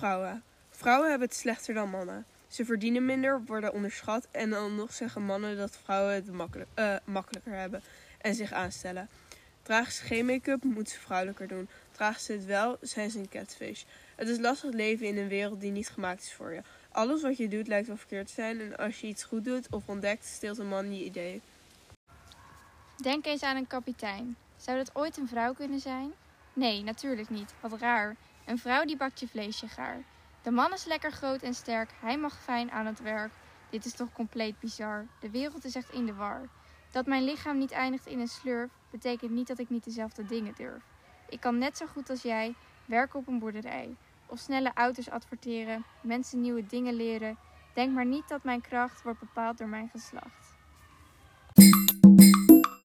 Vrouwen. Vrouwen hebben het slechter dan mannen. Ze verdienen minder, worden onderschat en dan nog zeggen mannen dat vrouwen het eh, makkelijker hebben en zich aanstellen. Dragen ze geen make-up, moeten ze vrouwelijker doen. Dragen ze het wel, zijn ze een catfish. Het is lastig leven in een wereld die niet gemaakt is voor je. Alles wat je doet lijkt wel verkeerd te zijn en als je iets goed doet of ontdekt, steelt een man je idee. Denk eens aan een kapitein. Zou dat ooit een vrouw kunnen zijn? Nee, natuurlijk niet. Wat raar. Een vrouw die bakt je vleesje gaar. De man is lekker groot en sterk. Hij mag fijn aan het werk. Dit is toch compleet bizar. De wereld is echt in de war. Dat mijn lichaam niet eindigt in een slurf, betekent niet dat ik niet dezelfde dingen durf. Ik kan net zo goed als jij werken op een boerderij. Of snelle auto's adverteren, mensen nieuwe dingen leren. Denk maar niet dat mijn kracht wordt bepaald door mijn geslacht.